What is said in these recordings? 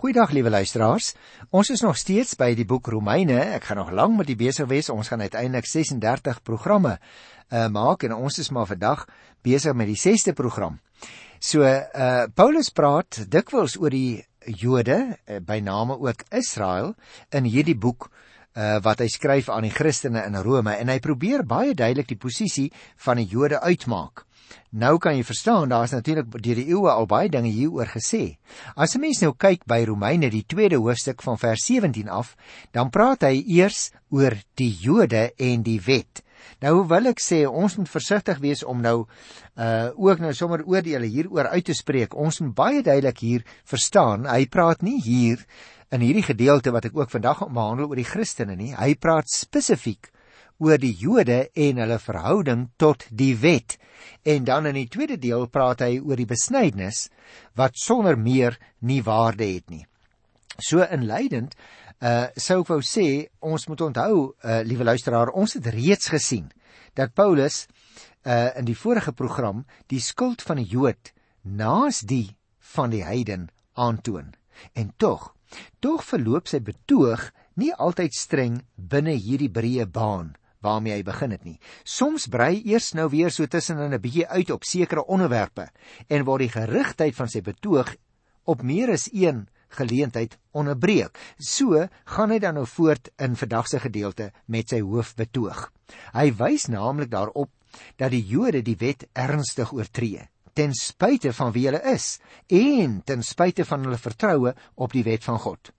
Goeiedag liewe luisteraars. Ons is nog steeds by die boek Romeine. Ek gaan nog lank met die besig wees. Ons gaan uiteindelik 36 programme uh maak en ons is maar vandag besig met die 6ste program. So uh Paulus praat dikwels oor die Jode, uh, by name ook Israel in hierdie boek uh wat hy skryf aan die Christene in Rome en hy probeer baie duidelik die posisie van die Jode uitmaak. Nou kan jy verstaan, daar's natuurlik deur die eeue al baie dinge hieroor gesê. As 'n mens nou kyk by Romeine die 2de hoofstuk van vers 17 af, dan praat hy eers oor die Jode en die wet. Nou wil ek sê ons moet versigtig wees om nou uh ook nou sommer oordeele hieroor uit te spreek. Ons moet baie duidelik hier verstaan. Hy praat nie hier in hierdie gedeelte wat ek ook vandag behandel oor die Christene nie. Hy praat spesifiek oor die Jode en hulle verhouding tot die wet. En dan in die tweede deel praat hy oor die besnydenis wat sonder meer nie waarde het nie. So inleidend uh sou ek wou sê ons moet onthou uh liewe luisteraar ons het reeds gesien dat Paulus uh in die vorige program die skuld van die Jood naas die van die heiden aantoon. En tog, tog verloop sy betoog nie altyd streng binne hierdie breë baan waarmee hy begin het nie. Soms brei eers nou weer so tussenin 'n bietjie uit op sekere onderwerpe en word die gerigtheid van sy betoog op meer as een geleentheid onderbreek. So gaan hy dan nou voort in vandag se gedeelte met sy hoofbetoog. Hy wys naamlik daarop dat die Jode die wet ernstig oortree ten spyte van wie hulle is en ten spyte van hulle vertroue op die wet van God.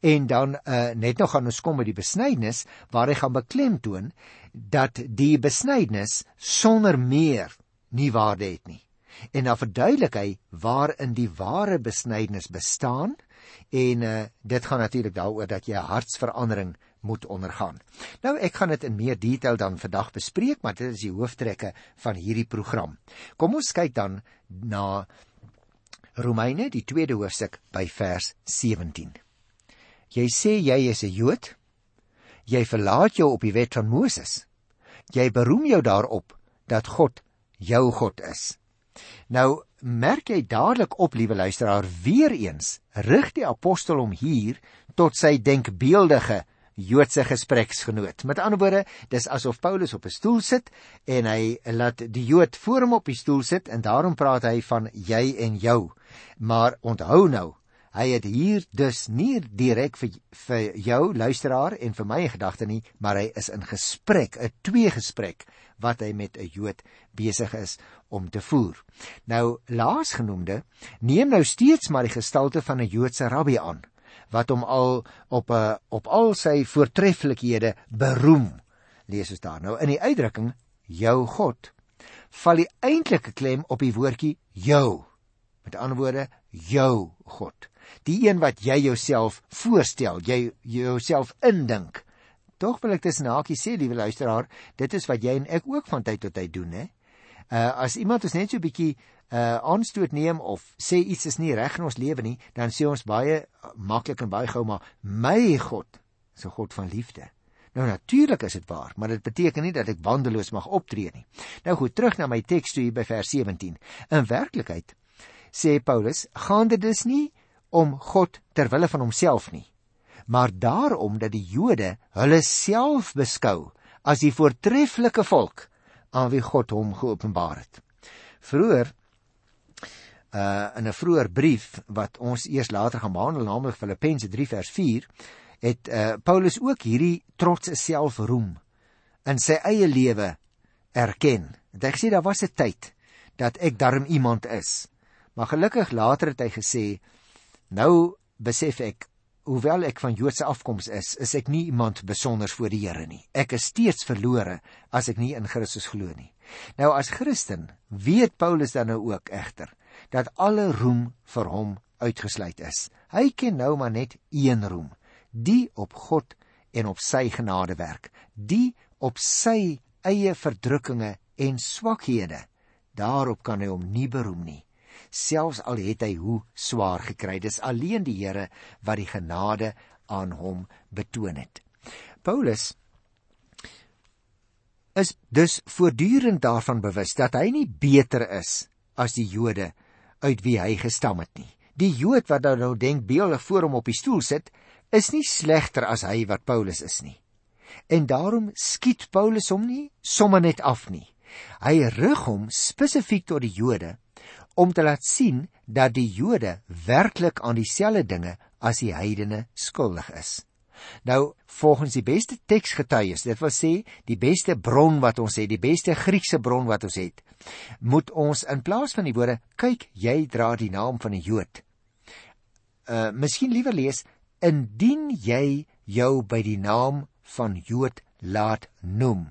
En dan uh, net nog gaan ons kom by die besnydenis waar hy gaan beklemtoon dat die besnydenis sonder meer nie waarde het nie. En dan verduidelik hy waarin die ware besnydenis bestaan en uh, dit gaan natuurlik daaroor dat jy 'n hartsverandering moet ondergaan. Nou ek gaan dit in meer detail dan vandag bespreek, maar dit is die hooftrekke van hierdie program. Kom ons kyk dan na Romeine die 2de hoofstuk by vers 17. Jy sê jy is 'n Jood. Jy verlaat jou op die wet van Moses. Jy beroem jou daarop dat God jou God is. Nou merk jy dadelik op, liewe luisteraar, weer eens rig die apostel hom hier tot sy denkbeeldige Joodse gespreksgenoot. Met ander woorde, dis asof Paulus op 'n stoel sit en hy laat die Jood voor hom op die stoel sit en daarom praat hy van jy en jou. Maar onthou nou, Hy het hier dus nie direk vir vir jou luisteraar en vir my gedagte nie, maar hy is in gesprek, 'n twee gesprek wat hy met 'n Jood besig is om te voer. Nou laasgenoemde neem nou steeds maar die gestalte van 'n Joodse rabbi aan wat hom al op 'n op al sy voortreffelikhede beroem. Lees ons daar nou in die uitdrukking jou God val die eintlike klem op die woordjie jou. Met ander woorde jou God die een wat jy jouself voorstel, jy jouself indink. Tog wil ek tussen hakies sê, liewe luisteraar, dit is wat jy en ek ook van tyd tot tyd doen, hè. Uh as iemand ons net so 'n bietjie uh aanstoot neem of sê iets is nie reg in ons lewe nie, dan sê ons baie maklik en baie gou maar my God, so God van liefde. Nou natuurlik is dit waar, maar dit beteken nie dat ek wandeloos mag optree nie. Nou goed, terug na my teks toe hier by vers 17. In werklikheid sê Paulus, gaan dit dus nie om God ter wille van homself nie, maar daarom dat die Jode hulle self beskou as die voortreffelike volk aan wie God hom geopenbaar het. Vroeger uh in 'n vroeër brief wat ons eers later gaan behandel, naamlik Filippense 3 vers 4, het uh Paulus ook hierdie trotse selfroem in sy eie lewe erken. Hy het gesê daar was 'n tyd dat ek darm iemand is. Maar gelukkig later het hy gesê Nou besef ek, hoewel ek van Joodse afkoms is, is ek nie iemand besonder voor die Here nie. Ek is steeds verlore as ek nie in Christus glo nie. Nou as Christen weet Paulus dan nou ook egter dat alle roem vir hom uitgesluit is. Hy ken nou maar net een roem, die op God en op sy genade werk, die op sy eie verdrukkinge en swakhede. Daarop kan hy hom nie beroem nie selfs al het hy hoe swaar gekry. Dis alleen die Here wat die genade aan hom betoon het. Paulus is dus voortdurend daarvan bewus dat hy nie beter is as die Jode uit wie hy gestam het nie. Die Jood wat nou, nou denk beelde voor hom op die stoel sit, is nie slegter as hy wat Paulus is nie. En daarom skiet Paulus hom nie sommer net af nie. Hy rig hom spesifiek tot die Jode om te laat sien dat die Jode werklik aan dieselfde dinge as die heidene skuldig is. Nou, volgens die beste teksgetuies, dit wil sê die beste bron wat ons het, die beste Griekse bron wat ons het, moet ons in plaas van die woorde kyk, jy dra die naam van 'n Jood. Uh miskien liewer lees indien jy jou by die naam van Jood laat noem.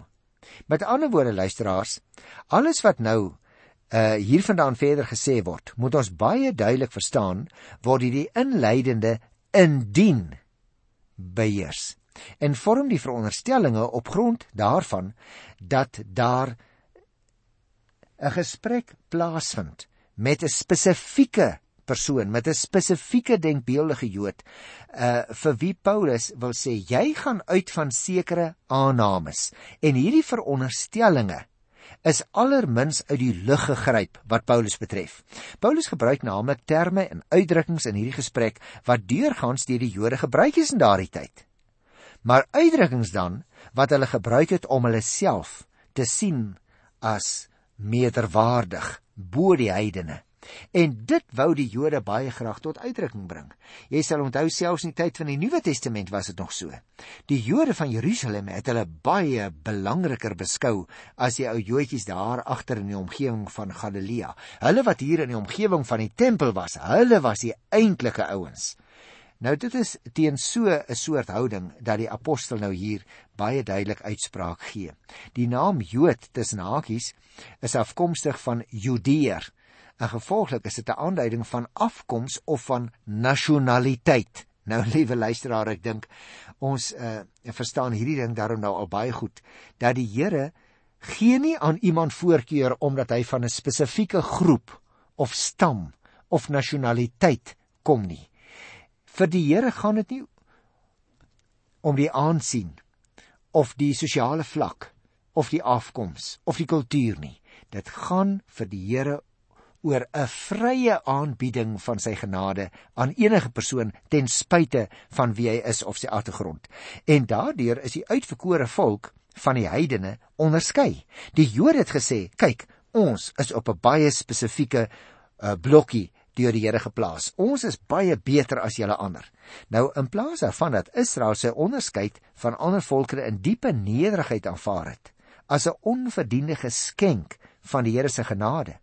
Met ander woorde luisteraars, alles wat nou uh hiervandaan verder gesê word, moet ons baie duidelik verstaan word hierdie inleidende indien beheers en vorm die veronderstellinge op grond daarvan dat daar 'n gesprek plaasvind met 'n spesifieke persoon met 'n spesifieke denkbeeldige Jood uh vir wie Paulus wil sê jy gaan uit van sekere aannames en hierdie veronderstellinge is allermins uit die lug gegryp wat Paulus betref. Paulus gebruik naamlik terme en uitdrukkings in hierdie gesprek wat deurgaans deur die Jode gebruik is in daardie tyd. Maar uitdrukkings dan wat hulle gebruik het om hulle self te sien as meerderwaardig bo die heidene. En dit wou die Jode baie graag tot uitdrukking bring. Jy sal onthou selfs in die tyd van die Nuwe Testament was dit nog so. Die Jode van Jerusalem het hulle baie belangriker beskou as die ou Joodjies daar agter in die omgewing van Galilea. Hulle wat hier in die omgewing van die tempel was, hulle was die eintlike ouens. Nou dit is teen so 'n soort houding dat die apostel nou hier baie duidelik uitspraak gee. Die naam Jood tussen hakies is afkomstig van Judeer En gevolglik is dit 'n aanduiding van afkoms of van nasionaliteit. Nou liewe luisteraar, ek dink ons uh verstaan hierdie ding daarom nou al baie goed dat die Here gee nie aan iemand voorkeur omdat hy van 'n spesifieke groep of stam of nasionaliteit kom nie. Vir die Here gaan dit nie om die aansien of die sosiale vlak of die afkoms of die kultuur nie. Dit gaan vir die Here oor 'n vrye aanbieding van sy genade aan enige persoon ten spyte van wie hy is of sy agtergrond. En daardeur is die uitverkore volk van die heidene onderskei. Die Jode het gesê, "Kyk, ons is op 'n baie spesifieke uh, blokkie deur die Here geplaas. Ons is baie beter as julle ander." Nou in plaas daarvan dat Israel sy onderskeid van ander volkere in diepe nederigheid aanvaar het as 'n onverdiende geskenk van die Here se genade,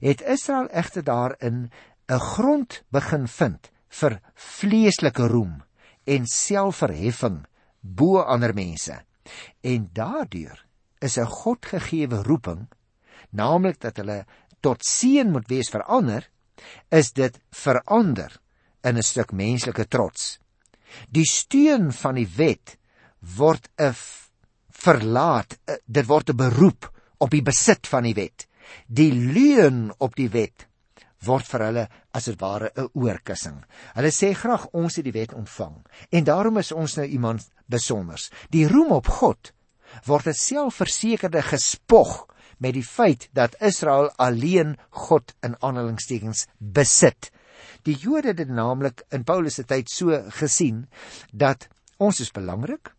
het Israel egter daarin 'n grond begin vind vir vleeslike roem en selfverheffing bo ander mense. En daardeur is 'n Godgegewe roeping, naamlik dat hulle tot seën moet wees vir ander, is dit verander in 'n stuk menslike trots. Die steun van die wet word 'n verlaat, dit word 'n beroep op die besit van die wet die leuen op die wet word vir hulle as dit ware 'n oorkussing. Hulle sê graag ons het die wet ontvang en daarom is ons nou iemand besonders. Die roem op God word 'n selfversekerde gespog met die feit dat Israel alleen God in aanhalingstekens besit. Die Jode het naamlik in Paulus se tyd so gesien dat ons is belangrik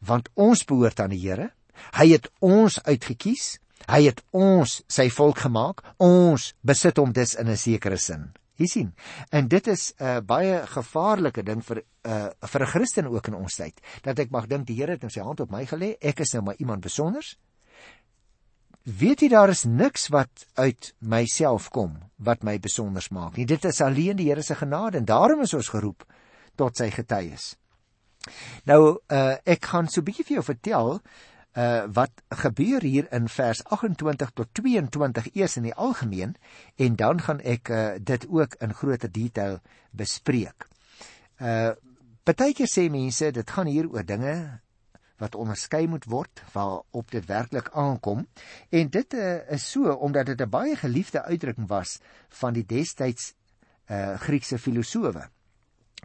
want ons behoort aan die Here. Hy het ons uitget kies Hy het ons sy volk gemaak. Ons besit hom dus in 'n sekere sin. Jy sien. En dit is 'n uh, baie gevaarlike ding vir uh, vir 'n Christen ook in ons tyd. Dat ek mag dink die Here het nou sy hand op my gelê. Ek is nou maar iemand besonders. Weet jy daar is niks wat uit myself kom wat my besonders maak nie. Dit is alleen die Here se genade en daarom is ons geroep tot sy getuies. Nou uh, ek gaan so 'n bietjie vir jou vertel uh wat gebeur hier in vers 28 tot 22 eers in die algemeen en dan gaan ek uh dit ook in groter detail bespreek. Uh partykeer sê mense dit gaan hier oor dinge wat onderskei moet word waarop dit werklik aankom en dit uh, is so omdat dit 'n baie geliefde uitdrukking was van die destyds uh Griekse filosowe.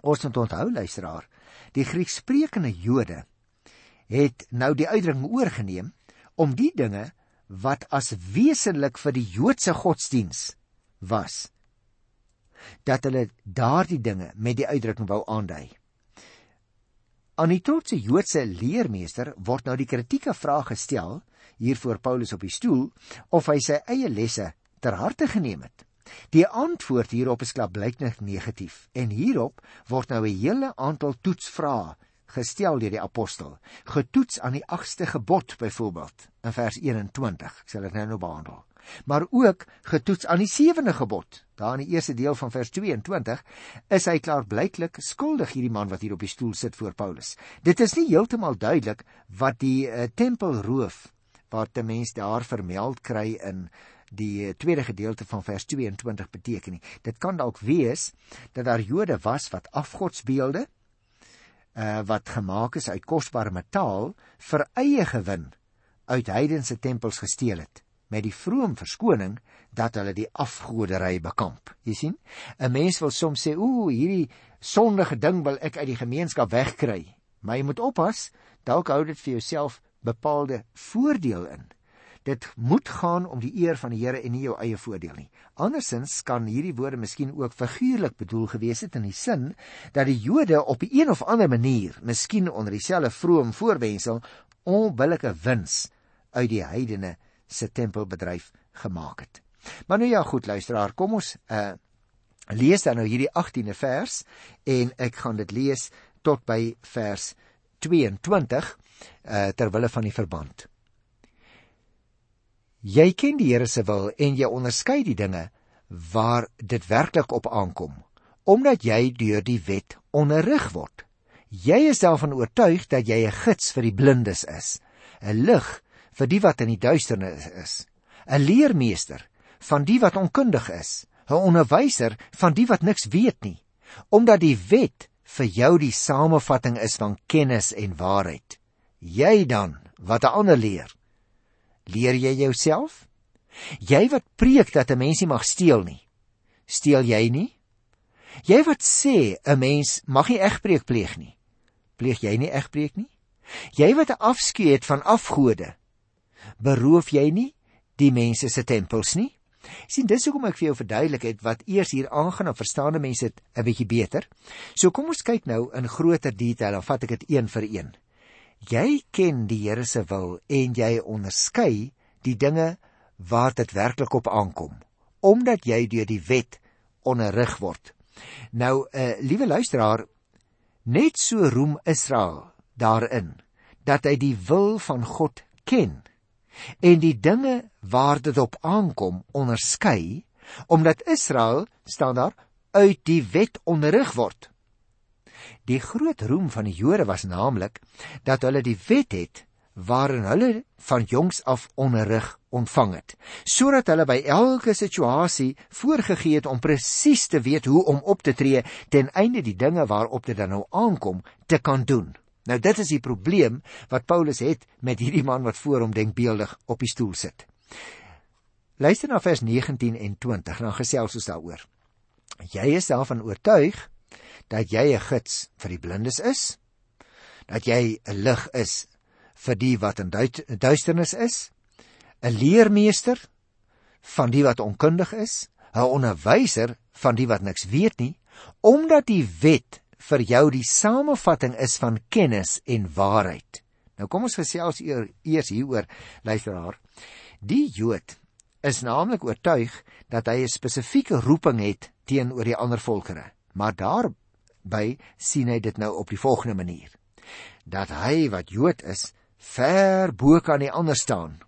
Ons moet onthou luisteraar, die Griekssprekende Jode het nou die uitdrukking oorgeneem om die dinge wat as wesenlik vir die Joodse godsdiens was dat hulle daardie dinge met die uitdrukking wou aandui. Aan die trotse Joodse leermeester word nou die kritieke vraag gestel hier voor Paulus op die stoel of hy sy eie lesse ter harte geneem het. Die antwoord hierop is klaarblyklik negatief en hierop word nou 'n hele aantal toetsvrae gestel deur die apostel, getoets aan die 8ste gebod byvoorbeeld in vers 21. Ek sal dit nou nou behandel. Maar ook getoets aan die 7de gebod. Daar in die eerste deel van vers 22 is hy klaarblyklik skuldig hierdie man wat hier op die stoel sit voor Paulus. Dit is nie heeltemal duidelik wat die uh, tempelroof wat 'n mens daar vermeld kry in die tweede gedeelte van vers 22 beteken nie. Dit kan dalk wees dat daar Jode was wat afgodsbeelde uh wat gemaak is uit kosbare metaal vir eie gewin uit heidense tempels gesteel het met die vroom verskoning dat hulle die afgodery bekamp. Jy sien? 'n Mens wil soms sê, "Ooh, hierdie sondige ding wil ek uit die gemeenskap wegkry." Maar jy moet oppas, dalk hou dit vir jouself bepaalde voordeel in. Dit moet gaan om die eer van die Here en nie jou eie voordeel nie. Andersins kan hierdie woorde miskien ook figuurlik bedoel gewees het in die sin dat die Jode op 'n een of ander manier, miskien onder dieselfde vroom voorwendsel, onbillike wins uit die heidene se tempelbedryf gemaak het. Maar nou ja, goed luisteraar, kom ons uh lees dan nou hierdie 18de vers en ek gaan dit lees tot by vers 22 uh ter wille van die verband. Jy ken die Here se wil en jy onderskei die dinge waar dit werklik op aankom, omdat jy deur die wet onderrig word. Jy is daarvan oortuig dat jy 'n gids vir die blindes is, 'n lig vir die wat in die duisternis is, 'n leermeester van die wat onkundig is, 'n onderwyser van die wat niks weet nie, omdat die wet vir jou die samevatting is van kennis en waarheid. Jy dan wat 'n ander leer, leer jy jouself? Jy wat preek dat 'n mens nie mag steel nie, steel jy nie? Jy wat sê 'n mens mag nie egbreek pleeg nie, pleeg jy nie egbreek nie? Jy wat 'n afskeid het van afgode, beroof jy nie die mense se tempels nie? sien dis hoekom ek vir jou verduidelik het wat eers hier aangaan of verstaande mense dit 'n bietjie beter. So kom ons kyk nou in groter detail, dan vat ek dit een vir een. Jy ken die Here se wil en jy onderskei die dinge waar dit werklik op aankom, omdat jy deur die wet onderrig word. Nou, 'n uh, eh, liewe luisteraar, net so roem Israel daarin dat hy die wil van God ken en die dinge waar dit op aankom onderskei omdat Israel staan daar uit die wet onderrig word. Die groot roem van die Jode was naamlik dat hulle die wet het waarin hulle van jongs af onderrig ontvang het, sodat hulle by elke situasie voorgegee het om presies te weet hoe om op te tree ten einde die dinge waarop dit dan nou aankom te kan doen. Nou dit is die probleem wat Paulus het met hierdie man wat voor hom denkbeeldig op die stoel sit. Luister na vers 19 en 20, dan gesels ons daaroor. Jy is daarvan oortuig dat jy 'n gids vir die blindes is, dat jy 'n lig is vir die wat in duisternis is, 'n leermeester van die wat onkundig is, 'n onderwyser van die wat niks weet nie, omdat die wet vir jou die samevatting is van kennis en waarheid. Nou kom ons gesels eers hieroor, luisteraar. Die Jood is naamlik oortuig dat hy 'n spesifieke roeping het teenoor die ander volkere. Maar daarby sien hy dit nou op die volgende manier: dat hy wat Jood is, ver bo kan die ander staan.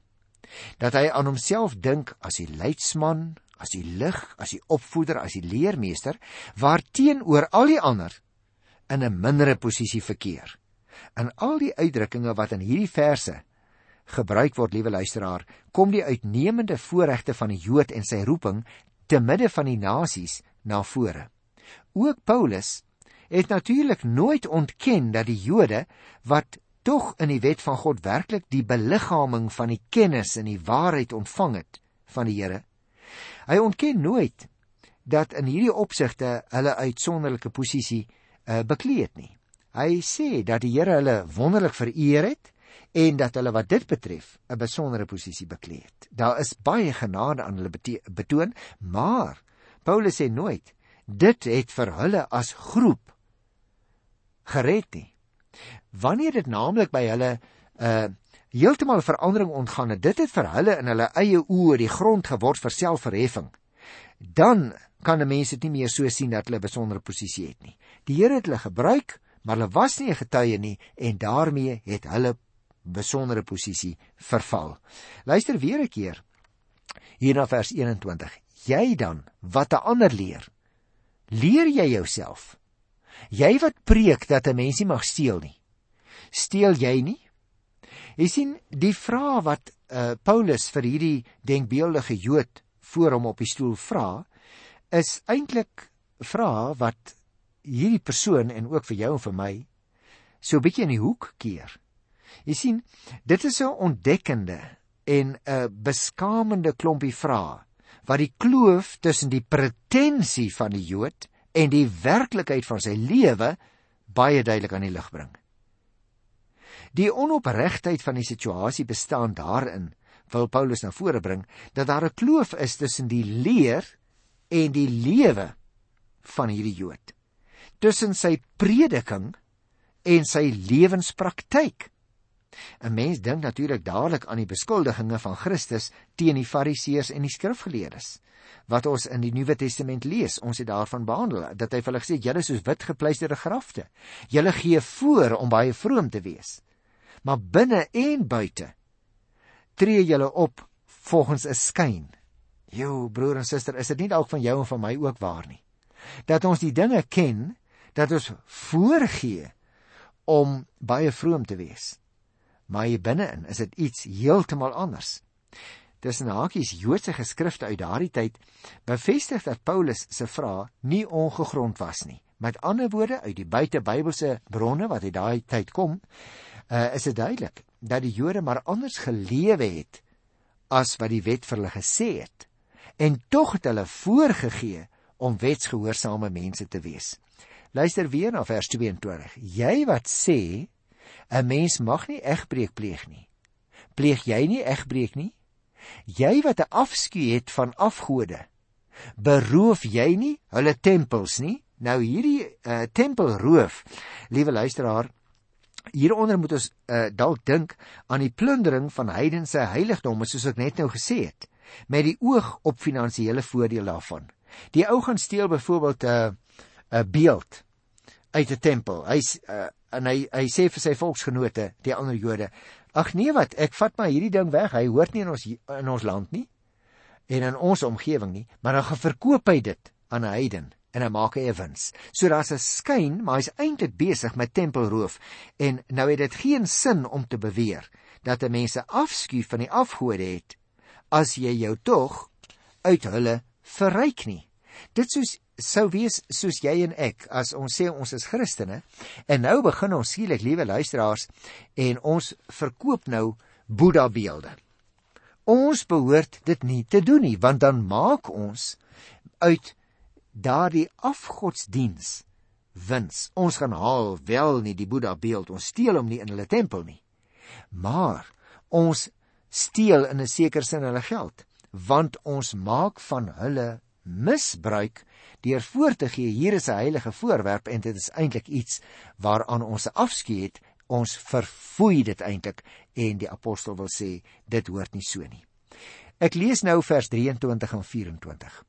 Dat hy aan homself dink as die leidsman, as die lig, as die opvoeder, as die leermeester, waarteenoor al die ander in 'n mindere posisie verkeer. In al die uitdrukkings wat in hierdie verse gebruik word, liewe luisteraar, kom die uitnemende voorregte van die Jood en sy roeping te midde van die nasies na vore. Ook Paulus het natuurlik nooit ontken dat die Jode wat tog in die wet van God werklik die beliggaaming van die kennis en die waarheid ontvang het van die Here. Hy ontken nooit dat in hierdie opsigte hulle uitsonderlike posisie uh, bekleed nie. Hy sê dat die Here hulle wonderlik vereer het en dat hulle wat dit betref 'n besondere posisie bekleed het. Daar is baie genade aan hulle betoon, maar Paulus sê nooit dit het vir hulle as groep gered nie. Wanneer dit naamlik by hulle uh heeltemal verandering ontgaan het, dit het vir hulle in hulle eie oë die grond geword vir selfverheffing. Dan kan 'n mens dit nie meer so sien dat hulle 'n besondere posisie het nie. Die Here het hulle gebruik, maar hulle was nie 'n getuie nie en daarmee het hulle besondere posisie verval. Luister weer 'n keer. Hier na vers 21. Jy dan wat 'n ander leer, leer jy jouself? Jy wat preek dat 'n mens nie mag steel nie. Steel jy nie? Jy sien, die vraag wat uh, Paulus vir hierdie denkbeeldige Jood voor hom op die stoel vra, is eintlik vrae wat hierdie persoon en ook vir jou en vir my so 'n bietjie in die hoek keer. Jy sien, dit is 'n ontdekkende en 'n beskamende klompie vrae wat die kloof tussen die pretensie van die Jood en die werklikheid van sy lewe baie duidelik aan die lig bring. Die onopregtheid van die situasie bestaan daarin, wil Paulus na vore bring, dat daar 'n kloof is tussen die leer en die lewe van hierdie Jood. Tussen sy prediking en sy lewenspraktyk. 'n Mens dink natuurlik dadelik aan die beskuldigings van Christus teen die Fariseërs en die skrifgeleerdes wat ons in die Nuwe Testament lees. Ons het daarvan behandel dat hy vir hulle gesê julle is soos wit gepleisterde grafte. Julle gee voor om baie vroom te wees. Maar binne en buite tree julle op volgens 'n skyn. Jo broer en suster, is dit nie dalk van jou en van my ook waar nie? Dat ons die dinge ken, dat ons voorgee om baie vroom te wees maar hier binne-in is dit iets heeltemal anders. Tussen hakies Joodse geskrifte uit daardie tyd bevestig dat Paulus se vraag nie ongegrond was nie. Met ander woorde, uit die buitebybelse bronne wat uit daai tyd kom, uh, is dit duidelik dat die Jode maar anders gelewe het as wat die wet vir hulle gesê het en tog het hulle voorgegee om wetsgehoorsame mense te wees. Luister weer na vers 22. Jy wat sê 'n Mens mag nie egbreek pleeg nie. Pleeg jy nie egbreek nie? Jy wat 'n afskuw het van afgode, beroof jy nie hulle tempels nie? Nou hierdie uh, tempelroof, liewe luisteraar, hieronder moet ons uh, dalk dink aan die plundering van heidense heiligdomme soos ek net nou gesê het, met die oog op finansiële voordeel daarvan. Die ou gaan steel byvoorbeeld 'n uh, 'n uh, beeld uit 'n tempel. Hy's uh, en hy hy sê vir sy volksgenote, die ander Jode, ag nee wat, ek vat maar hierdie ding weg. Hy hoort nie in ons in ons land nie en in ons omgewing nie, maar dan geverkoop hy dit aan 'n heiden en hy maak hy wins. So daar's 'n skyn, maar hy's eintlik besig met tempelroof en nou het dit geen sin om te beweer dat 'n mens 'n afskuw van die afgode het as jy jou tog uit hulle verryk nie. Dit soos sou wees soos jy en ek as ons sê ons is Christene en nou begin ons skielik liewe luisteraars en ons verkoop nou Boeddha beelde. Ons behoort dit nie te doen nie want dan maak ons uit daardie afgodsdiens wins. Ons gaan haal wel nie die Boeddha beeld, ons steel hom nie in hulle tempel nie. Maar ons steel in 'n sekere sin hulle geld want ons maak van hulle misbruik deur voor te gee hier is 'n heilige voorwerp en dit is eintlik iets waaraan ons afskeid het ons verfoei dit eintlik en die apostel wil sê dit hoort nie so nie. Ek lees nou vers 23 en 24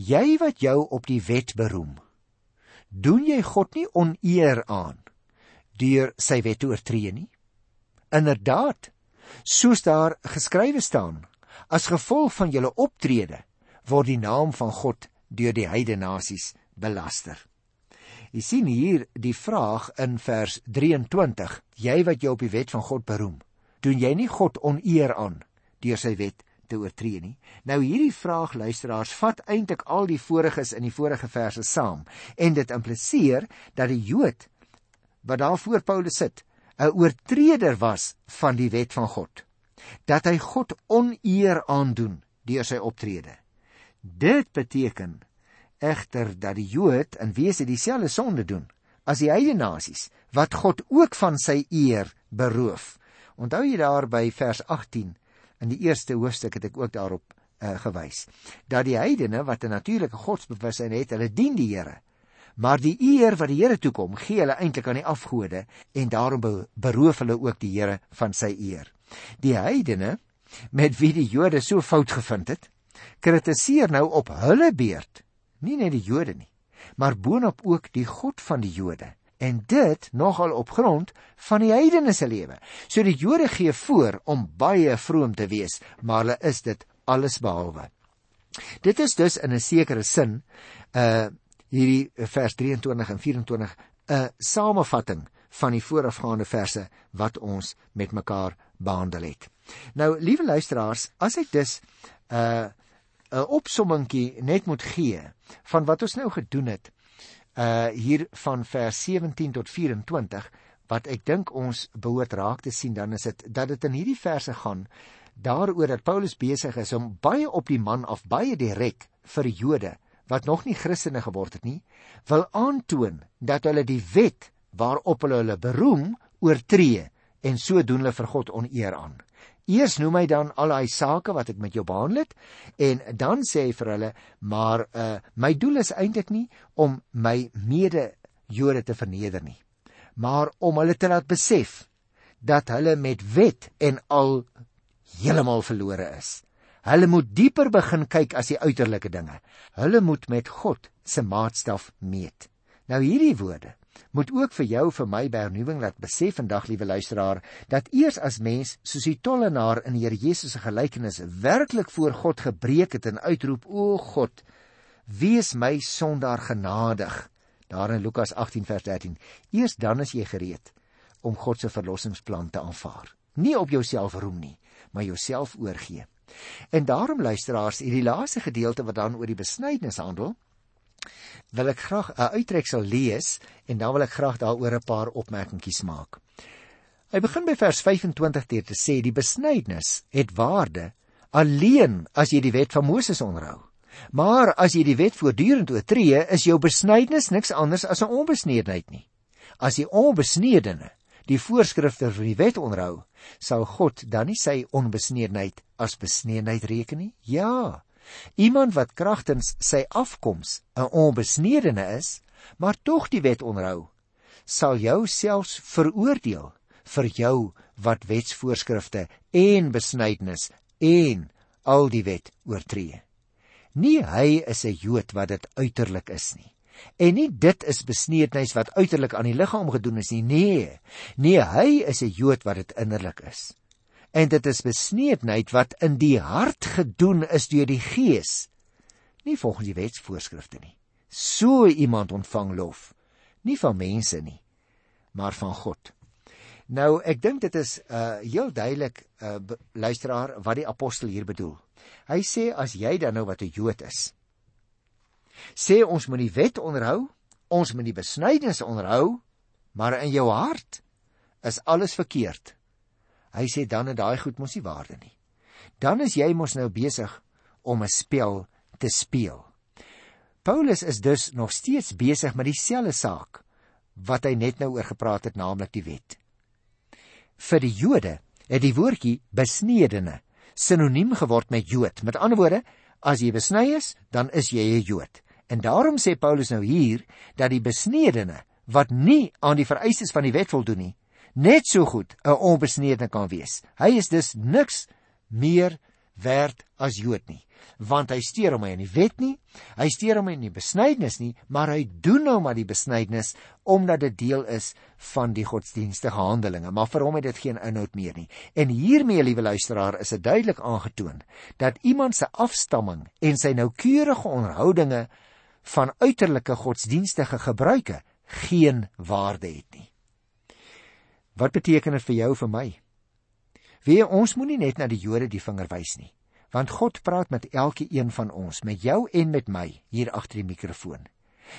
jy wat jou op die wet beroem doen jy god nie oneer aan deur sy wet oortree nie? Inderdaad soos daar geskrywe staan as gevolg van julle optrede word die naam van God deur die heidene nasies belaster. Jy sien hier die vraag in vers 23: Jy wat jou op die wet van God beroem, doen jy nie God oneer aan deur sy wet te oortree nie? Nou hierdie vraag luisteraars vat eintlik al die voriges in die vorige verse saam en dit impliseer dat die Jood wat daar voor Paulus sit, 'n oortreder was van die wet van God. Dat hy God oneer aandoen deur sy optrede. Dit beteken egter dat die Jood in wese dieselfde sonde doen as die heidene nasies wat God ook van sy eer beroof. Onthou jy daar by vers 18 in die eerste hoofstuk het ek ook daarop uh, gewys dat die heidene wat 'n natuurlike godsbewussyn het, hulle dien die Here. Maar die eer wat die Here toekom, gee hulle eintlik aan die afgode en daarom beroof hulle ook die Here van sy eer. Die heidene met wie die Jode so fout gevind het, kritiseer nou op hulle beurt nie net die Jode nie, maar boonop ook die God van die Jode en dit nogal op grond van die heidene se lewe. So die Jode gee voor om baie vroom te wees, maar hulle is dit alles behalwe. Dit is dus in 'n sekere sin uh hierdie vers 23 en 24 'n samevatting van die voorafgaande verse wat ons met mekaar behandel het. Nou, liewe luisteraars, as ek dus uh 'n opsommingkie net moet gee van wat ons nou gedoen het uh hier van vers 17 tot 24 wat ek dink ons behoort raak te sien dan is dit dat dit in hierdie verse gaan daaroor dat Paulus besig is om baie op die man af baie direk vir Jode wat nog nie Christene geword het nie wil aantoon dat hulle die wet waarop hulle hulle beroem oortree en so doen hulle vir God oneer aan. Eers noem hy dan al daai sake wat ek met jou behandel het en dan sê hy vir hulle, maar uh my doel is eintlik nie om my mede Jode te verneder nie, maar om hulle te laat besef dat hulle met wet en al heeltemal verlore is. Hulle moet dieper begin kyk as die uiterlike dinge. Hulle moet met God se maatstaf meet. Nou hierdie woorde moet ook vir jou vir my by hernuwing laat besef vandag liewe luisteraar dat eers as mens soos die tollenaar in die Here Jesus se gelykenis werklik voor God gebreek het en uitroep o God wees my sondaar genadig daar in Lukas 18 vers 13 eers dan is jy gereed om God se verlossingsplan te aanvaar. Nie op jouself roem nie maar jouself oorgee. En daarom luisteraars hierdie laaste gedeelte wat dan oor die besnydenis handel wil ek graag 'n uittreksel lees en dan wil ek graag daaroor 'n paar opmerkingies maak. Hy begin by vers 25 deur te sê die besnydenis het waarde alleen as jy die wet van Moses onderhou. Maar as jy die wet voortdurend oortree, is jou besnydenis niks anders as 'n onbesnedenheid nie. As jy onbesnedene die voorskrifte van die wet onderhou, sal God dan nie sy onbesnedenheid as besnedenheid reken nie? Ja, Iemand wat kragtens sy afkoms 'n onbesnedene is, maar tog die wet onderhou, sal jou selfs veroordeel vir jou wat wetsvoorskrifte en besnydenis en al die wet oortree. Nie hy is 'n Jood wat dit uiterlik is nie. En nie dit is besneedheid wat uiterlik aan die liggaam gedoen is nie. Nee. Nee, hy is 'n Jood wat dit innerlik is en dit is besneedheid wat in die hart gedoen is deur die Gees, nie volgens die wetsvoorskrifte nie. So iemand ontvang lof, nie van mense nie, maar van God. Nou, ek dink dit is uh heel duidelik uh luisteraar wat die apostel hier bedoel. Hy sê as jy dan nou wat 'n Jood is, sê ons moet die wet onderhou, ons moet die besnydenis onderhou, maar in jou hart is alles verkeerd. Hy sê dan het daai goed mos nie waarde nie. Dan is jy mos nou besig om 'n spel te speel. Paulus is dus nog steeds besig met dieselfde saak wat hy net nou oor gepraat het, naamlik die wet. Vir die Jode het die woordjie besnedene sinoniem geword met Jood. Met ander woorde, as jy besny is, dan is jy 'n Jood. En daarom sê Paulus nou hier dat die besnedene wat nie aan die vereistes van die wet voldoen nie, net so goed 'n onbesnede kan wees. Hy is dus niks meer werd as Jood nie, want hy steur hom in die wet nie, hy steur hom in die besnydenis nie, maar hy doen nou maar die besnydenis omdat dit deel is van die godsdienstige handelinge, maar vir hom het dit geen inhoud meer nie. En hiermee, liewe luisteraar, is dit duidelik aangetoon dat iemand se afstamming en sy noukeurige onderhoudinge van uiterlike godsdienstige gebruike geen waarde het nie. Wat beteken dit vir jou vir my? Wie ons moenie net na die Jode die vinger wys nie, want God praat met elkeen van ons, met jou en met my hier agter die mikrofoon.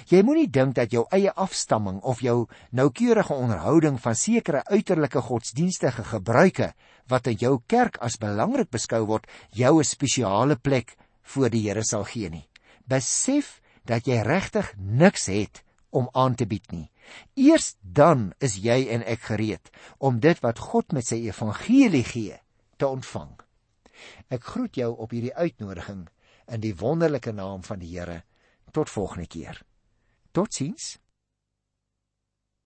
Jy moenie dink dat jou eie afstamming of jou noukeurige onderhouding van sekere uiterlike godsdienstige gebruike wat in jou kerk as belangrik beskou word, jou 'n spesiale plek voor die Here sal gee nie. Besef dat jy regtig niks het om aan te bied nie. Eers dan is jy en ek gereed om dit wat God met sy evangelie gee te ontvang. Ek groet jou op hierdie uitnodiging in die wonderlike naam van die Here. Tot volgende keer. Totsiens.